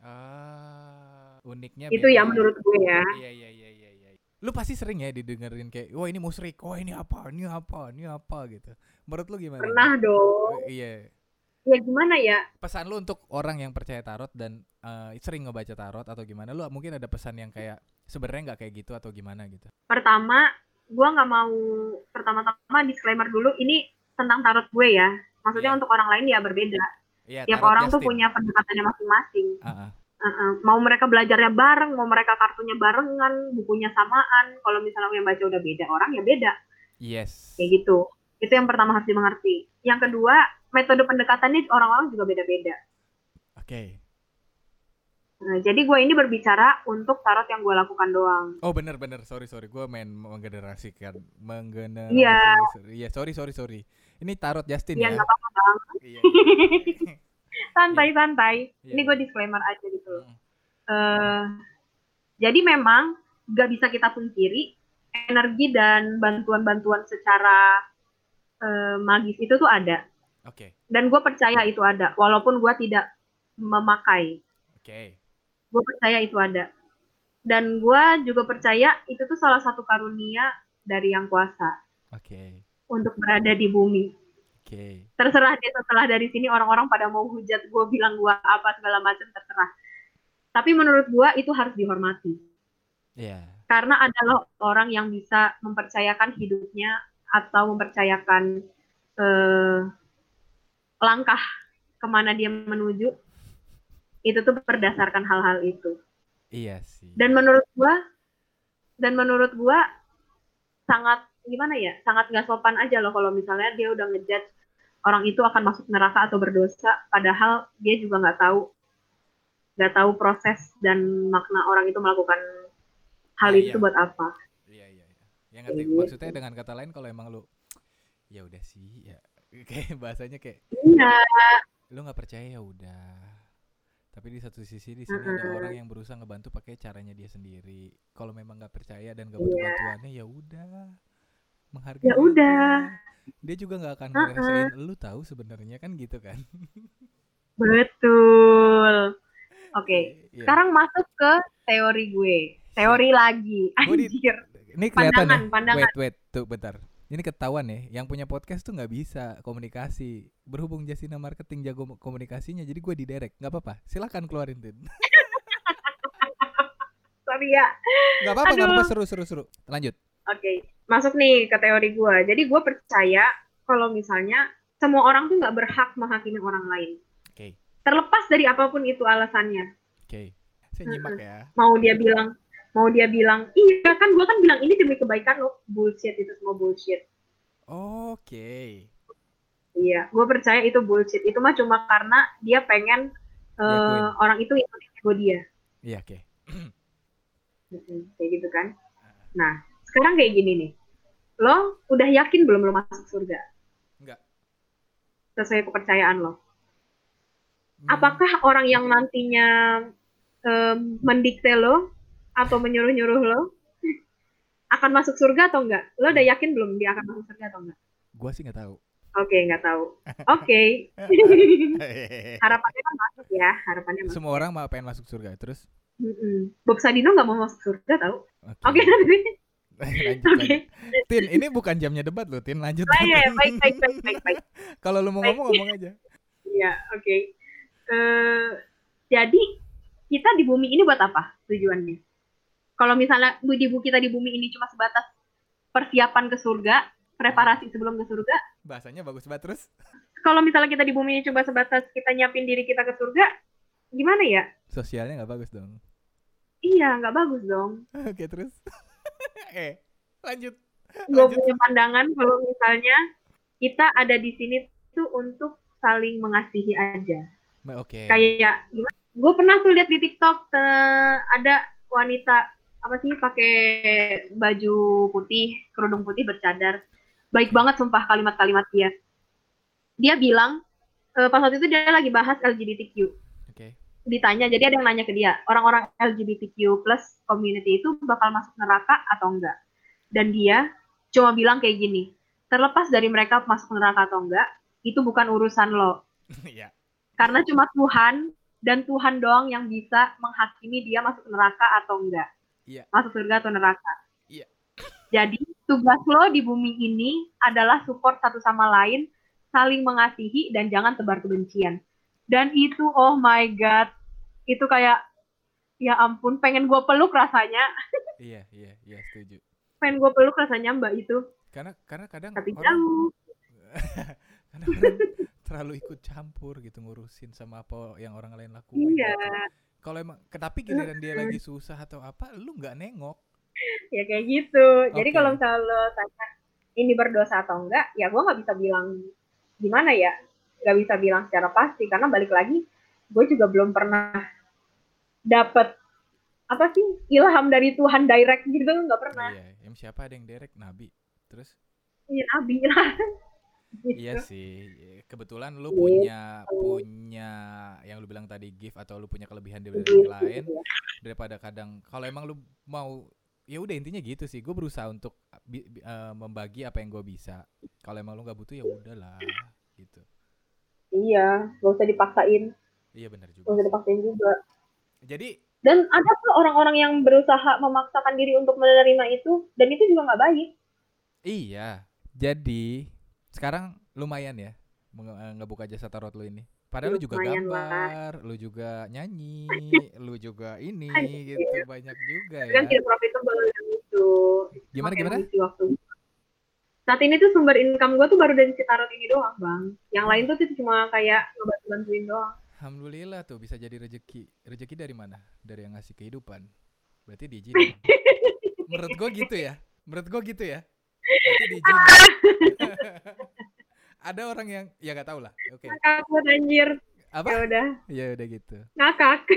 Ah, uniknya Itu beda. ya menurut gue ya. Iya iya iya iya iya. Lu pasti sering ya didengerin kayak, wah ini musrik, wah ini apa, ini apa, ini apa gitu. Menurut lu gimana? Pernah dong. Eh, Iya. Ya gimana ya? Pesan lu untuk orang yang percaya tarot dan eh, sering ngebaca tarot atau gimana? Lu mungkin ada pesan yang kayak sebenarnya nggak kayak gitu atau gimana gitu? pertama gue nggak mau pertama-tama disclaimer dulu ini tentang tarot gue ya maksudnya Iya. untuk orang lain ya berbeda Iya. tiap orang tuh punya pendekatannya masing-masing Ah, ah. Uh-uh. mau mereka belajarnya bareng mau mereka kartunya barengan bukunya samaan kalau misalnya yang baca udah beda orang ya beda Yes. kayak gitu itu yang pertama harus dimengerti yang kedua metode pendekatannya orang-orang juga beda-beda Oke. Nah, jadi gue ini berbicara untuk tarot yang gue lakukan doang Oh bener bener, sorry sorry, gue main menggenerasikan, menggenerasi. Iya. Iya sorry sorry sorry. Ini tarot Justin ya ya. nggak apa-apa bang *laughs* Iya. *laughs* santai-santai Iya. ini gue disclaimer aja gitu Mm. eh jadi memang nggak bisa kita pungkiri energi dan bantuan-bantuan secara eh, magis itu tuh ada Oke dan gue percaya itu ada walaupun gue tidak memakai oke. Gue percaya itu ada. Dan gue juga percaya itu tuh salah satu karunia dari yang kuasa. Oke. Untuk berada di bumi. Oke. terserah deh setelah dari sini orang-orang pada mau hujat gue bilang gue apa segala macam terserah. Tapi menurut gue itu harus dihormati. Iya. karena ada loh orang yang bisa mempercayakan hidupnya atau mempercayakan eh, langkah ke mana dia menuju itu tuh berdasarkan hal-hal itu Iya sih. dan menurut gua dan menurut gua sangat gimana ya sangat nggak sopan aja loh kalau misalnya dia udah ngejudge orang itu akan masuk neraka atau berdosa padahal dia juga nggak tahu nggak tahu proses dan makna orang itu melakukan hal Ah, itu iya. buat apa Iya iya iya. Yang ngerti Kayak maksudnya dengan kata lain kalau emang lu ya udah sih ya *laughs* kayak bahasanya kayak iya lu nggak percaya ya udah. Tapi di satu sisi di sini ada orang yang berusaha ngebantu pakai caranya dia sendiri. Kalau memang nggak percaya dan nggak butuh Iya. bantuannya ya udah. Menghargai Ya udah. Dia juga nggak akan Uh-uh. ngerasain lu tahu sebenarnya kan gitu kan. betul oke Iya. sekarang masuk ke teori gue teori lagi anjir Ini kelihatan pandangan, ya. pandangan. Wait, wait, tuh bentar. Ini ketahuan ya, yang punya podcast tuh nggak bisa komunikasi. Berhubung Jasina marketing jago komunikasinya, jadi gue diderek. nggak apa-apa. Silakan keluarin Tin. *laughs* sorry ya Nggak apa-apa, nggak apa-apa. Seru, seru, seru. Lanjut. Oke, masuk nih ke teori gue. Jadi gue percaya kalau misalnya semua orang tuh nggak berhak menghakimi orang lain. Oke, Terlepas dari apa pun itu alasannya. oke. Saya nyimak ya. Mau dia bilang, mau dia bilang, iya kan gue kan bilang ini demi kebaikan lo. Bullshit itu semua bullshit. Oke. Iya, gue percaya itu bullshit. Itu mah cuma karena dia pengen eh, Diakuin. orang itu ikutin ego dia. Iya, oke. Kayak gitu kan. Nah, sekarang kayak gini nih. Lo udah yakin belum lo masuk surga? Enggak. Sesuai kepercayaan lo. Hmm, apakah orang yang nantinya em, mendikte lo atau menyuruh-nyuruh lo *laughs* akan masuk surga atau enggak? Lo udah yakin belum dia akan masuk surga atau enggak? Gua sih nggak tahu. Oke, nggak tahu. *laughs* Oke, *laughs* harapannya kan masuk ya, harapannya masuk. Semua orang mau pengen masuk surga. Terus? Mm-mm. Bob Sadino nggak mau masuk surga tahu? Oke. Oke, nanti. lanjut, Oke. lanjut. Tin, ini bukan jamnya debat loh, Tin. Lanjut. Baik, ya, baik, baik, baik, baik, baik. Kalau lu mau Baik. ngomong, ngomong aja. Iya, oke. Eh, jadi kita di bumi ini buat apa tujuannya? Kalau misalnya di bu kita di bumi ini cuma sebatas persiapan ke surga, preparasi sebelum ke surga. Bahasanya bagus banget terus. Kalau misalnya kita di bumi ini cuma sebatas kita nyiapin diri kita ke surga, gimana ya? Sosialnya nggak bagus dong. Iya, nggak bagus dong. *laughs* Oke terus. *laughs* eh, lanjut. Gue punya pandangan kalau misalnya kita ada di sini tuh untuk saling mengasihi aja. Oke. Kayak gue pernah tuh lihat di TikTok uh, ada wanita apa sih pakai baju putih, kerudung putih bercadar. Baik banget sumpah kalimat-kalimat dia. Dia bilang uh, pas waktu itu dia lagi bahas LGBTQ. Oke. Ditanya, jadi ada yang nanya ke dia, orang-orang LGBTQ plus community itu bakal masuk neraka atau enggak? Dan dia cuma bilang kayak gini, terlepas dari mereka masuk neraka atau enggak, itu bukan urusan lo. *laughs* Iya. Karena cuma Tuhan dan Tuhan doang yang bisa menghakimi dia masuk neraka atau enggak. Iya. Masuk surga atau neraka. Iya. *laughs* Jadi tugas lo di bumi ini adalah support satu sama lain, saling mengasihi dan jangan tebar kebencian. Dan itu oh my god, itu kayak ya ampun pengen gue peluk rasanya. *laughs* iya iya iya setuju. Pengen gue peluk rasanya mbak itu. Karena karena kadang Tapi orang jauh. *laughs* karena orang terlalu ikut campur gitu ngurusin sama apa yang orang lain lakuin. Iya. gitu. Kalau emang tapi giliran dia lagi *laughs* susah atau apa, lu nggak nengok. ya kayak gitu. Jadi Oke. kalau misalnya lo tanya ini berdosa atau enggak, ya gue nggak bisa bilang gimana ya, nggak bisa bilang secara pasti karena balik lagi gue juga belum pernah dapet apa sih ilham dari Tuhan direct gitu nggak pernah. Iya, yang siapa ada yang derek nabi. Terus Iya nabi lah. *laughs* Gitu. iya sih, kebetulan lu Iya. punya punya yang lu bilang tadi gift atau lu punya kelebihan dari Gitu, yang lain ya. daripada kadang kalau emang lu mau ya udah intinya gitu sih gue berusaha untuk eh, membagi apa yang gue bisa kalau emang lu nggak butuh ya udahlah gitu Iya, nggak usah dipaksain, iya benar juga usah dipaksain juga. jadi Dan ada tuh orang-orang yang berusaha memaksakan diri untuk menerima itu, dan itu juga nggak baik. iya jadi sekarang lumayan ya eh, ngebuka jasa tarot lu ini padahal lu juga gambar lu juga nyanyi *laughs* lu juga ini Anjir. gitu banyak juga Kan ya tidak profitable yang itu. gimana gimana waktu. Saat ini tuh sumber income gue tuh baru dari si tarot ini doang, Bang. Yang lain tuh tuh cuma kayak ngebantu-bantuin doang. Alhamdulillah tuh bisa jadi rezeki. Rezeki dari mana? Dari yang ngasih kehidupan. Berarti diizinin. *laughs* Menurut gua gitu ya. Menurut gua gitu ya. Diizinin. *laughs* Ada orang yang ya gak tau lah. Oke. Ngakak buat anjir. Ya Apa? udah, Ya udah gitu. ngakak. *laughs*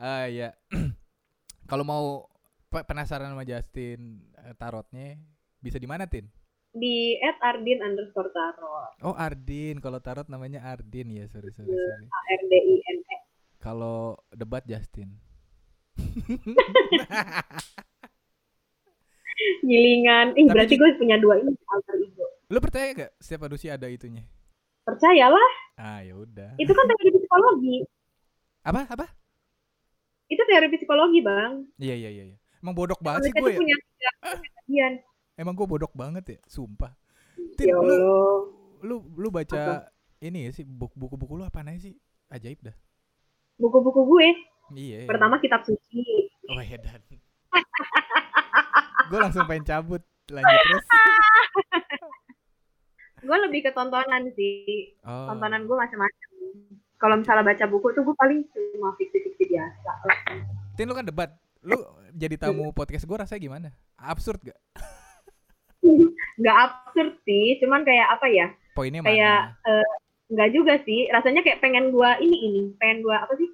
Ah ya. *clears throat* Kalau mau pe- penasaran sama Justin eh, tarotnya bisa di mana, Tin? Di at Ardin underscore tarot. Oh, Ardin. Kalau tarot namanya Ardin ya, sorry sorry sorry. A R D I N E. Kalau debat Justin. *laughs* Gilingan. Ih, Tapi berarti gue punya dua ini alter ego. Lu percaya gak setiap manusia ada itunya? Percayalah, Ah, ya udah. itu kan teori psikologi. Apa? Apa? Itu teori psikologi, Bang. Iya iya iya. iya. Emang bodok banget sih gue ya. punya kejadian. Emang gue bodok banget ya, sumpah. Tin, Ya lu, lu lu baca ini ya sih buku- buku-buku lu apa aja sih? Ajaib dah. Buku-buku gue. Iya. Pertama kitab suci. Oh ya dan. *laughs* gue langsung pengen cabut. Lanjut terus. *laughs* Gue lebih ke tontonan sih. Oh. Tontonan gue macam-macam. Kalau misalnya baca buku tuh gue paling cuma fiksi-fiksi biasa. Tin lu kan debat. Lu jadi tamu podcast gue rasanya gimana? Absurd gak? Nggak absurd sih, cuman kayak apa ya? Poinnya Kayak mana? eh, nggak juga sih. Rasanya kayak pengen gue ini ini, pengen gue apa sih?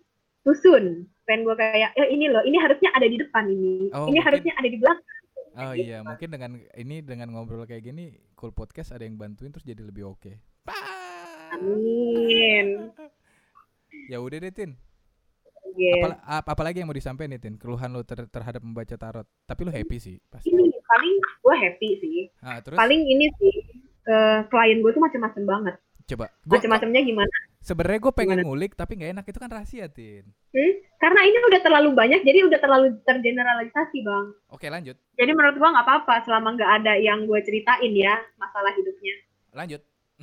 Susun. Pengen gue kayak, ya ini loh, ini harusnya ada di depan ini. Oh, ini mungkin- harusnya ada di belakang. Oh iya, Pak. mungkin dengan ini dengan ngobrol kayak gini, cool podcast ada yang bantuin terus jadi lebih oke. Pah! Amin. *laughs* Ya udah deh Tin. Yes. Apal- ap- apalagi yang mau disampaikan nih Tin? Keluhan lu ter- terhadap membaca tarot. Tapi lu happy sih pasti. Ini paling gue happy sih. Ah, terus Paling ini sih eh, klien gue tuh macam-macam banget. Coba. Macam-macamnya gimana? sebenarnya gue pengen ngulik tapi nggak enak itu kan rahasia Tin. Hmm? Karena ini udah terlalu banyak, jadi udah terlalu tergeneralisasi bang. Oke lanjut, Jadi menurut gua nggak apa-apa selama nggak ada yang gue ceritain ya masalah hidupnya. lanjut. *laughs*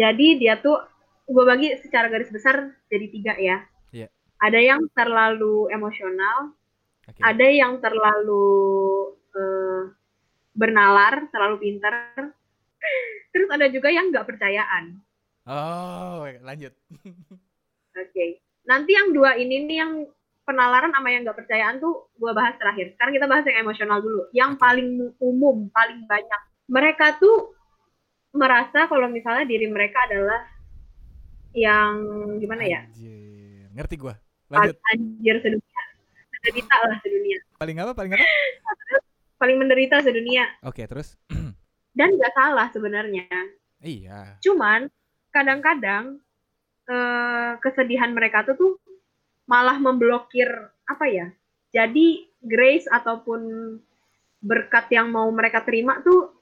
Jadi dia tuh gue bagi secara garis besar jadi tiga ya. Iya. ada yang terlalu emosional, Oke. ada yang terlalu eh, bernalar, terlalu pintar. Terus ada juga yang nggak percayaan. Oh, lanjut. *laughs* Oke. Nanti yang dua ini nih yang penalaran sama yang nggak percayaan tuh gua bahas terakhir. Sekarang kita bahas yang emosional dulu. Yang paling umum, paling banyak. Mereka tuh merasa kalau misalnya diri mereka adalah yang gimana ya? Anjir. Ngerti gua. Lanjut. Anjir sedunia. Menderita lah sedunia. Paling apa? Paling apa? *laughs* Paling menderita sedunia. Oke, terus. *clears throat* Dan nggak salah sebenarnya. Iya. Cuman kadang-kadang eh, kesedihan mereka tuh tuh malah memblokir apa ya? Jadi grace ataupun berkat yang mau mereka terima tuh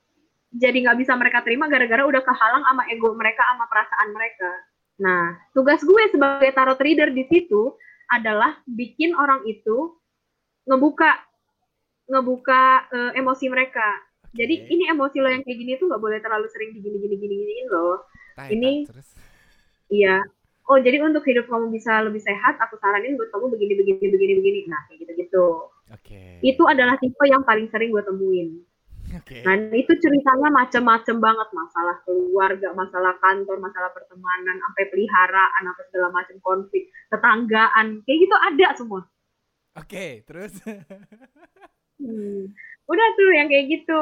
jadi nggak bisa mereka terima gara-gara udah kehalang sama ego mereka sama perasaan mereka. Nah, tugas gue sebagai tarot reader di situ adalah bikin orang itu ngebuka ngebuka eh, emosi mereka. Jadi Oke. ini emosi lo yang kayak gini tuh nggak boleh terlalu sering digini gini gini giniin. Tai, ini-. Iya. Oh jadi untuk hidup kamu bisa lebih sehat, aku saranin buat kamu begini begini begini begini. Nah kayak gitu gitu. Oke. Itu adalah tipe yang paling sering gue temuin. Oke. Nah itu ceritanya macem-macem banget masalah keluarga, masalah kantor, masalah pertemanan, sampai peliharaan, apa segala macam konflik, tetanggaan, kayak gitu ada semua. Oke, terus. *laughs* Hmm. Udah tuh yang kayak gitu.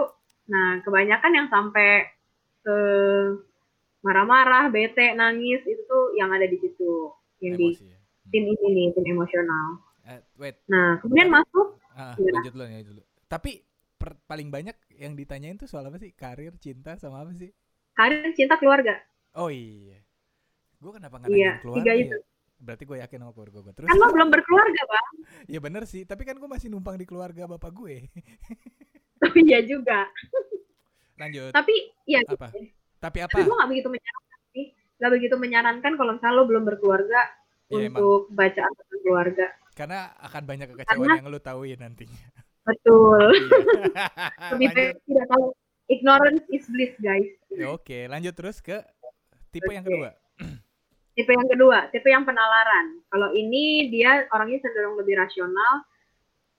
Nah, kebanyakan yang sampai eh, marah-marah, bete, nangis itu tuh yang ada di situ. Yang di ya. Hmm. tim ini nih, tim emosional. Eh, wait. Nah, kemudian masuk Gimana? lanjut dulu, lanjut dulu. Tapi per- paling banyak yang ditanyain tuh soal apa sih? Karir, cinta, sama apa sih? karir, cinta, keluarga. Oh iya. Gue kenapa nggak Iya, keluarga tiga ya? itu. Berarti gue yakin sama keluarga gue. Terus, Kan lo belum berkeluarga, Bang. ya bener sih. Tapi kan gue masih numpang di keluarga bapak gue. *laughs* Iya juga. Lanjut. Tapi, ya Apa? Tapi apa? Tapi gue gak begitu menyarankan sih. Gak begitu menyarankan kalau misalnya lo belum berkeluarga emang. untuk bacaan tentang keluarga. Karena akan banyak kekecewaan Karena- yang lu tahuin nantinya. Betul. Iya. *laughs* Lebih baik tidak tahu. Ignorance is bliss, guys. Ya, Oke, lanjut terus ke tipe yang Oke. kedua. Tipe yang kedua, tipe yang penalaran. Kalau ini dia orangnya cenderung lebih rasional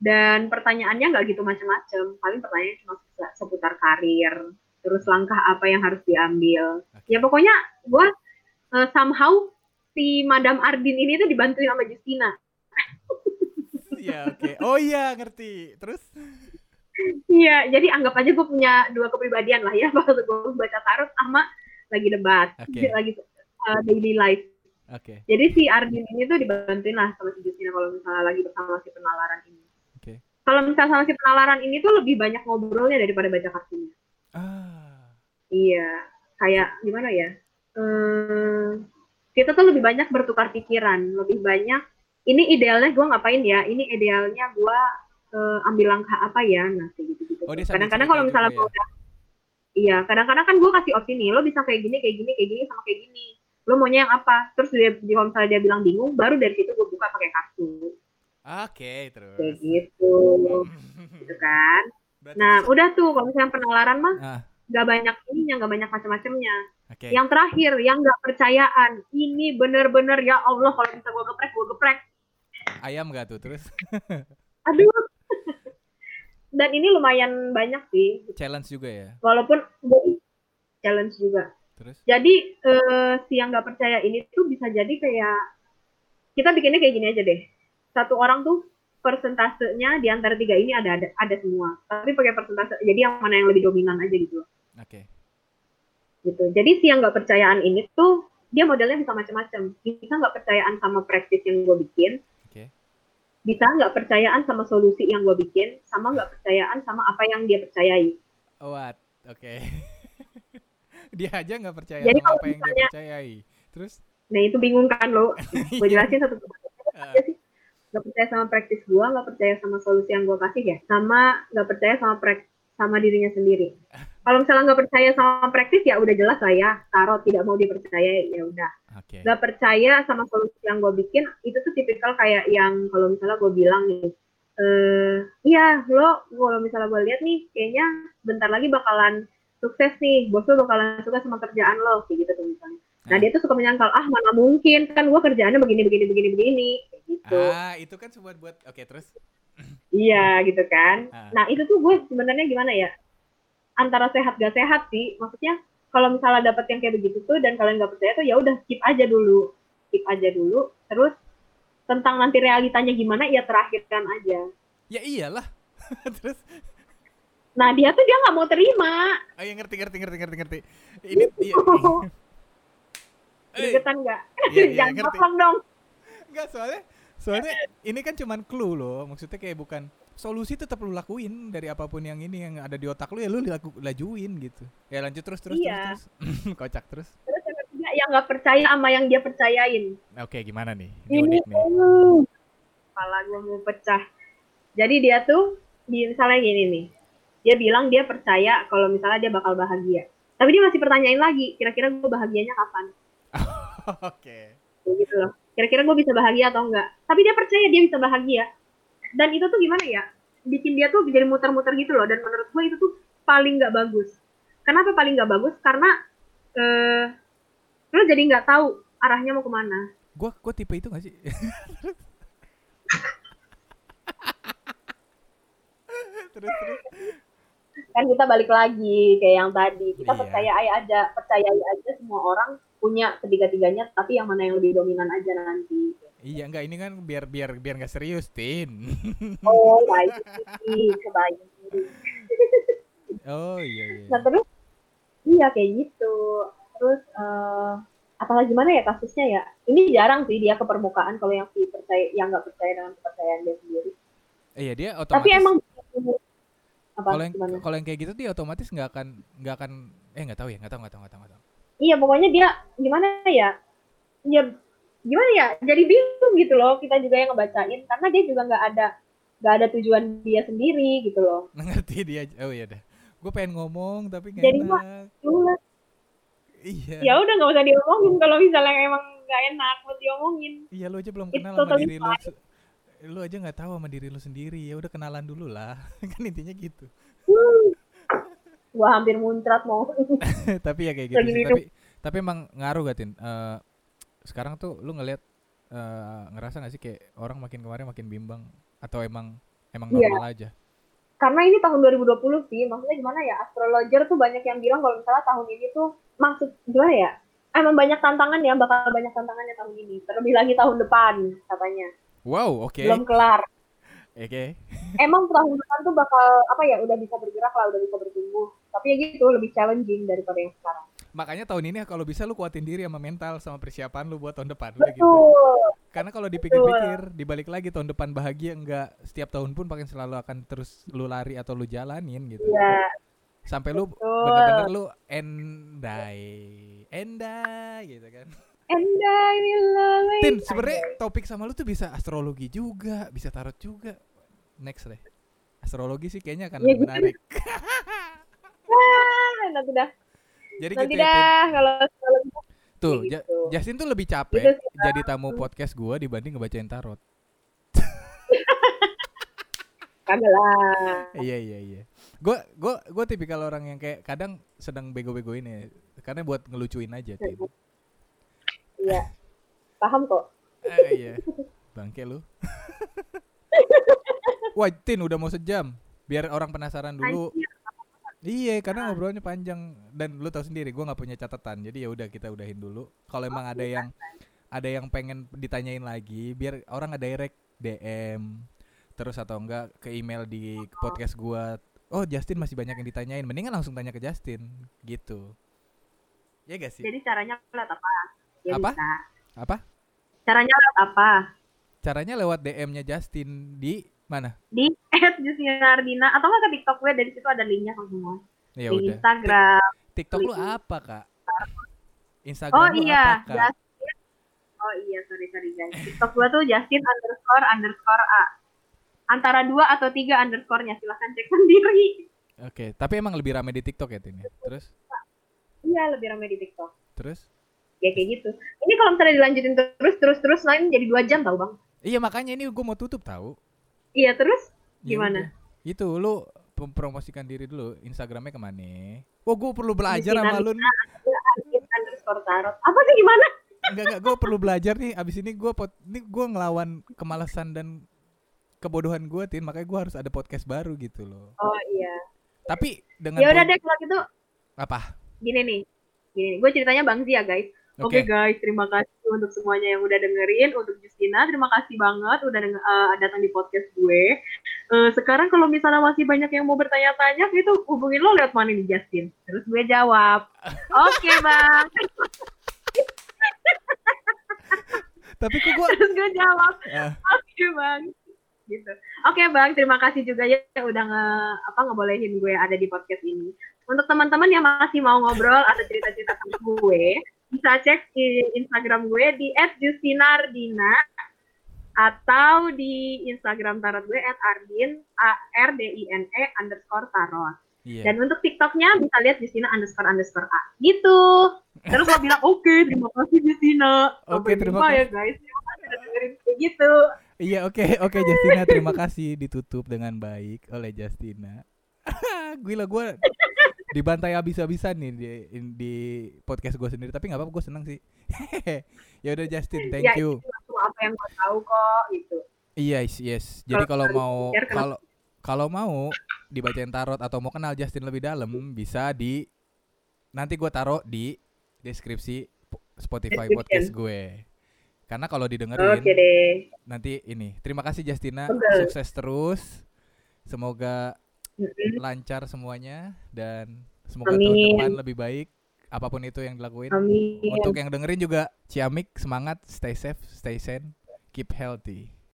dan pertanyaannya nggak gitu macam-macam. Paling pertanyaannya cuma se- seputar karir, terus langkah apa yang harus diambil. Oke. Ya pokoknya gue eh, somehow si Madam Ardin ini tuh dibantuin sama Justina. Iya, *laughs* oke. Oh iya, ngerti. Terus? Iya, jadi anggap aja gue punya dua kepribadian lah ya *laughs* waktu gue baca tarot sama lagi debat, Oke. *laughs* lagi uh, daily life. Oke. Jadi si Ardin ini tuh dibantuin lah sama si Justina kalau misalnya lagi bersama si penalaran ini. Kalau misalnya sama si penalaran ini tuh lebih banyak ngobrolnya daripada baca kartunya. Ah. Iya, kayak gimana ya? Hmm, kita tuh lebih banyak bertukar pikiran, lebih banyak. Ini idealnya gue ngapain ya? Ini idealnya gue eh, ambil langkah apa ya? Nah. Oh, dia sambil Kadang-kadang kalau misalnya juga gue udah, iya, kadang-kadang kan gue kasih opsi nih, lo bisa kayak gini, kayak gini, kayak gini, sama kayak gini. Lo maunya yang apa? Terus dia, kalau misalnya dia bilang bingung, baru dari situ gue buka pakai kartu, Oke, terus. kayak gitu, *laughs* gitu kan? Berarti Nah, udah tuh, kalau misalnya penalaran mah, Ah, nggak banyak ininya, nggak banyak macam-macamnya. oke. Yang terakhir, yang nggak percayaan. Ini bener-bener ya Allah kalau bisa gue geprek, gue geprek. Ayam gak tuh? Terus *laughs* Aduh. *laughs* Dan ini lumayan banyak sih. challenge juga ya. Walaupun challenge juga. Terus Jadi eh, si yang nggak percaya ini tuh bisa jadi kayak kita bikinnya kayak gini aja deh. Satu orang tuh persentasenya di antara tiga ini ada ada, ada semua. Tapi pakai persentase. Jadi yang mana yang lebih dominan aja gitu. oke. gitu. Jadi si yang nggak percayaan ini tuh dia modelnya bisa macam-macam. Bisa nggak percayaan sama praktis yang gue bikin, Oke. bisa nggak percayaan sama solusi yang gue bikin, sama nggak percayaan sama apa yang dia percayai. What? Oke. *laughs* dia aja nggak percaya Jadi sama kalau apa yang dia misalnya- percayai. Terus Nah itu bingung kan lo? *laughs* Gue jelasin satu Ah, nggak percaya sama praktis gue, nggak percaya sama solusi yang gue kasih ya, sama nggak percaya sama prak sama dirinya sendiri. *laughs* Kalau misalnya nggak percaya sama praktis ya udah jelas lah ya, taruh tidak mau dipercaya ya udah. Oke. nggak percaya sama solusi yang gue bikin itu tuh tipikal kayak yang kalau misalnya gue bilang nih eh iya lo kalau misalnya gue lihat nih kayaknya bentar lagi bakalan sukses nih bos lo bakalan suka sama kerjaan lo kayak gitu tuh misalnya nah Ah. dia tuh suka menyangkal ah mana mungkin kan gue kerjaannya begini begini begini begini gitu. Ah, itu kan cuma buat oke terus. Iya gitu kan. Ah. Nah itu tuh gue sebenarnya gimana ya? Antara sehat gak sehat sih. Maksudnya kalau misalnya dapet yang kayak begitu tuh dan kalian gak percaya tuh ya udah skip aja dulu, skip aja dulu. Terus tentang nanti realitanya gimana ya terakhirkan aja. Ya iyalah. *laughs* terus Nah dia tuh dia nggak mau terima. oh ya ngerti ngerti ngerti ngerti ngerti. Ini iya. *laughs* Gregetan nggak? Iya, iya, *laughs* Jangan potong dong. enggak soalnya soalnya ini kan cuman clue loh. Maksudnya kayak bukan solusi tetap lu lakuin dari apa pun yang ini yang ada di otak lu ya lu laku, lajuin gitu. Ya lanjut terus terus Iya. terus terus. *clears throat* Kocak terus. Terus yang ketiga yang nggak percaya sama yang dia percayain. Oke, gimana nih? Ini Ini nih. kepala gue mau pecah. Jadi dia tuh misalnya gini nih. Dia bilang dia percaya kalau misalnya dia bakal bahagia. Tapi dia masih pertanyain lagi, kira-kira gue bahagianya kapan? *laughs* Oke. Kayak gitu loh. Kira-kira gue bisa bahagia atau enggak? Tapi dia percaya dia bisa bahagia. Dan itu tuh gimana ya? Bikin dia tuh jadi muter-muter gitu loh. Dan menurut gue itu tuh paling nggak bagus. Kenapa paling nggak bagus? Karena eh lo jadi nggak tahu arahnya mau ke mana. Gua gua tipe itu gak sih? *laughs* terus terus. kan kita balik lagi kayak yang tadi kita Iya. percaya aja percayai aja semua orang punya ketiga-tiganya tapi yang mana yang lebih dominan aja nanti. Iya enggak ini kan biar biar biar nggak serius, Tin. *laughs* oh baik. Kebaik *laughs* oh iya iya. nah terus? Iya kayak gitu. Terus eh apalagi gimana ya kasusnya ya? Ini jarang sih dia ke permukaan kalau yang percaya yang nggak percaya dengan kepercayaan dia sendiri. Iya dia otomatis tapi emang kalau yang kalau yang kayak gitu dia otomatis nggak akan nggak akan eh nggak tahu ya nggak tahu nggak tahu nggak tahu nggak tahu. Iya pokoknya dia gimana ya ya gimana ya jadi bingung gitu loh kita juga yang ngebacain karena dia juga nggak ada nggak ada tujuan dia sendiri gitu loh *laughs* Ngerti dia oh iya dah. Gue pengen ngomong tapi nggak Jadi, enak. Udah, Iya. ya udah nggak usah diomongin kalau misalnya emang nggak enak buat diomongin Iya lu aja belum It's kenal sama totally diri lu. Lu aja nggak tahu sama diri lu sendiri. Ya udah kenalan dulu lah. *laughs* kan intinya gitu. Gua hampir muncrat mau *laughs* tapi ya kayak gitu sih. Tapi tapi emang ngaruh gak Tin? Eh, sekarang tuh lu ngelihat eh, ngerasa gak sih kayak orang makin kemarin makin bimbang atau emang emang Iya. normal aja? karena ini tahun 2020 sih maksudnya gimana ya astrologer tuh banyak yang bilang kalau misalnya tahun ini tuh maksud gimana ya emang banyak tantangan ya bakal banyak tantangannya tahun ini terlebih lagi tahun depan katanya Wow, oke. belum kelar Oke. emang tahun depan tuh bakal apa ya udah bisa bergerak lah udah bisa bertumbuh tapi ya gitu lebih challenging daripada yang sekarang Makanya tahun ini kalau bisa lu kuatin diri sama mental sama persiapan lu buat tahun depan gitu. betul Karena kalau dipikir-pikir, dibalik lagi tahun depan bahagia enggak setiap tahun pun pakai selalu akan terus lu lari atau lu jalanin gitu. ya Sampai lu bener-bener lu endai, endai gitu kan. and I will always Tin, sebenarnya topik sama lu tuh bisa astrologi juga, bisa tarot juga. Next deh. Astrologi sih kayaknya akan Ya lebih gitu. *laughs* Ah, nanti dah Jadi nanti gitu ya, dah kalau kalau Tuh, gitu. Justin tuh lebih capek Gitu sih, jadi tamu podcast gua dibanding ngebacain tarot. *laughs* kagak lah iya iya iya. Gua gua gua tipikal orang yang kayak kadang sedang bego-begoin ya. Karena buat ngelucuin aja, iya paham kok Ah, iya. Bangke lu. *laughs* Wah, Tin udah mau sejam. Biar orang penasaran dulu. Anjir. Iya, karena ngobrolnya panjang dan lu tahu sendiri gua nggak punya catatan. Jadi ya udah kita udahin dulu. Kalau emang ada yang ada yang pengen ditanyain lagi, biar orang nggak direct DM terus atau enggak ke email di podcast gua. Oh, Justin masih banyak yang ditanyain. Mendingan langsung tanya ke Justin gitu. Ya gak sih? jadi caranya lewat apa ya Apa? bisa Apa? caranya lewat apa Caranya lewat DM-nya Justin di mana? di @justinardina atau nggak ke TikTok gue dari situ ada linknya kan semua Ya di udah. Instagram TikTok lu apa, Kak? Instagram oh lu iya apa, Kak? Justin oh iya sorry sorry guys TikTok gue tuh Justin underscore underscore a antara dua atau tiga underscore-nya silahkan cek sendiri Oke, tapi emang lebih rame di TikTok ya, Tin? ya? Terus iya lebih ramai di TikTok terus ya kayak gitu ini kalau misalnya dilanjutin terus terus terus lain jadi dua jam tau bang Iya, makanya ini gue mau tutup tahu. Iya terus Ya Gimana? udah. Itu lu promosikan diri dulu Instagramnya ke mana? Oh, gue perlu belajar sama lu. nih. Justin underscore tarot apa sih gimana enggak enggak gue perlu belajar nih abis ini gue pot ini gue ngelawan kemalasan dan kebodohan gue tin makanya gue harus ada podcast baru gitu loh Oh iya. tapi dengan Ya udah deh kalau gitu apa gini nih. Gini, gue ceritanya Bang Zia guys. Oke Oke guys, terima kasih untuk semuanya yang udah dengerin. Untuk Justina, terima kasih banget udah deng- eh, datang di podcast gue. Eh, sekarang kalau misalnya masih banyak yang mau bertanya-tanya, itu hubungin lo lewat mana nih Justin? Terus gue jawab, oke *laughs* bang. tapi kok gue Terus gue jawab, Ah. oke bang. Gitu. Oke bang, terima kasih juga ya udah nge apa ngebolehin gue ada di podcast ini. Untuk teman-teman yang masih mau ngobrol atau cerita-cerita sama gue, bisa cek di Instagram gue di @justinardina atau di Instagram tarot gue @ardin a r d i n e underscore tarot. iya Dan untuk TikToknya bisa lihat Justina underscore underscore a. Gitu. Terus lo bilang oke, terima kasih Justina. Oke, Sampai terima ya kasih. guys. Dengerin kayak gitu. iya oke oke Justina terima kasih ditutup dengan baik oleh Justina *laughs* gila gue dibantai habis-habisan nih di di podcast gue sendiri tapi nggak apa-apa gue seneng sih *laughs* ya udah Justin thank ya, you itu apa yang gue tahu kok gitu. Yes, yes. Jadi kalau mau kalau kalau mau dibacain tarot atau mau kenal Justin lebih dalam bisa di nanti gue taruh di deskripsi po- Spotify Description. podcast gue. Karena kalau didengerin deh. nanti ini. Terima kasih Justina, Betul. sukses terus. Semoga. Lancar semuanya dan semoga Amin. tahun depan lebih baik apa pun itu yang dilakuin. Amin. Untuk yang dengerin juga Ciamik semangat, stay safe, stay sane, keep healthy.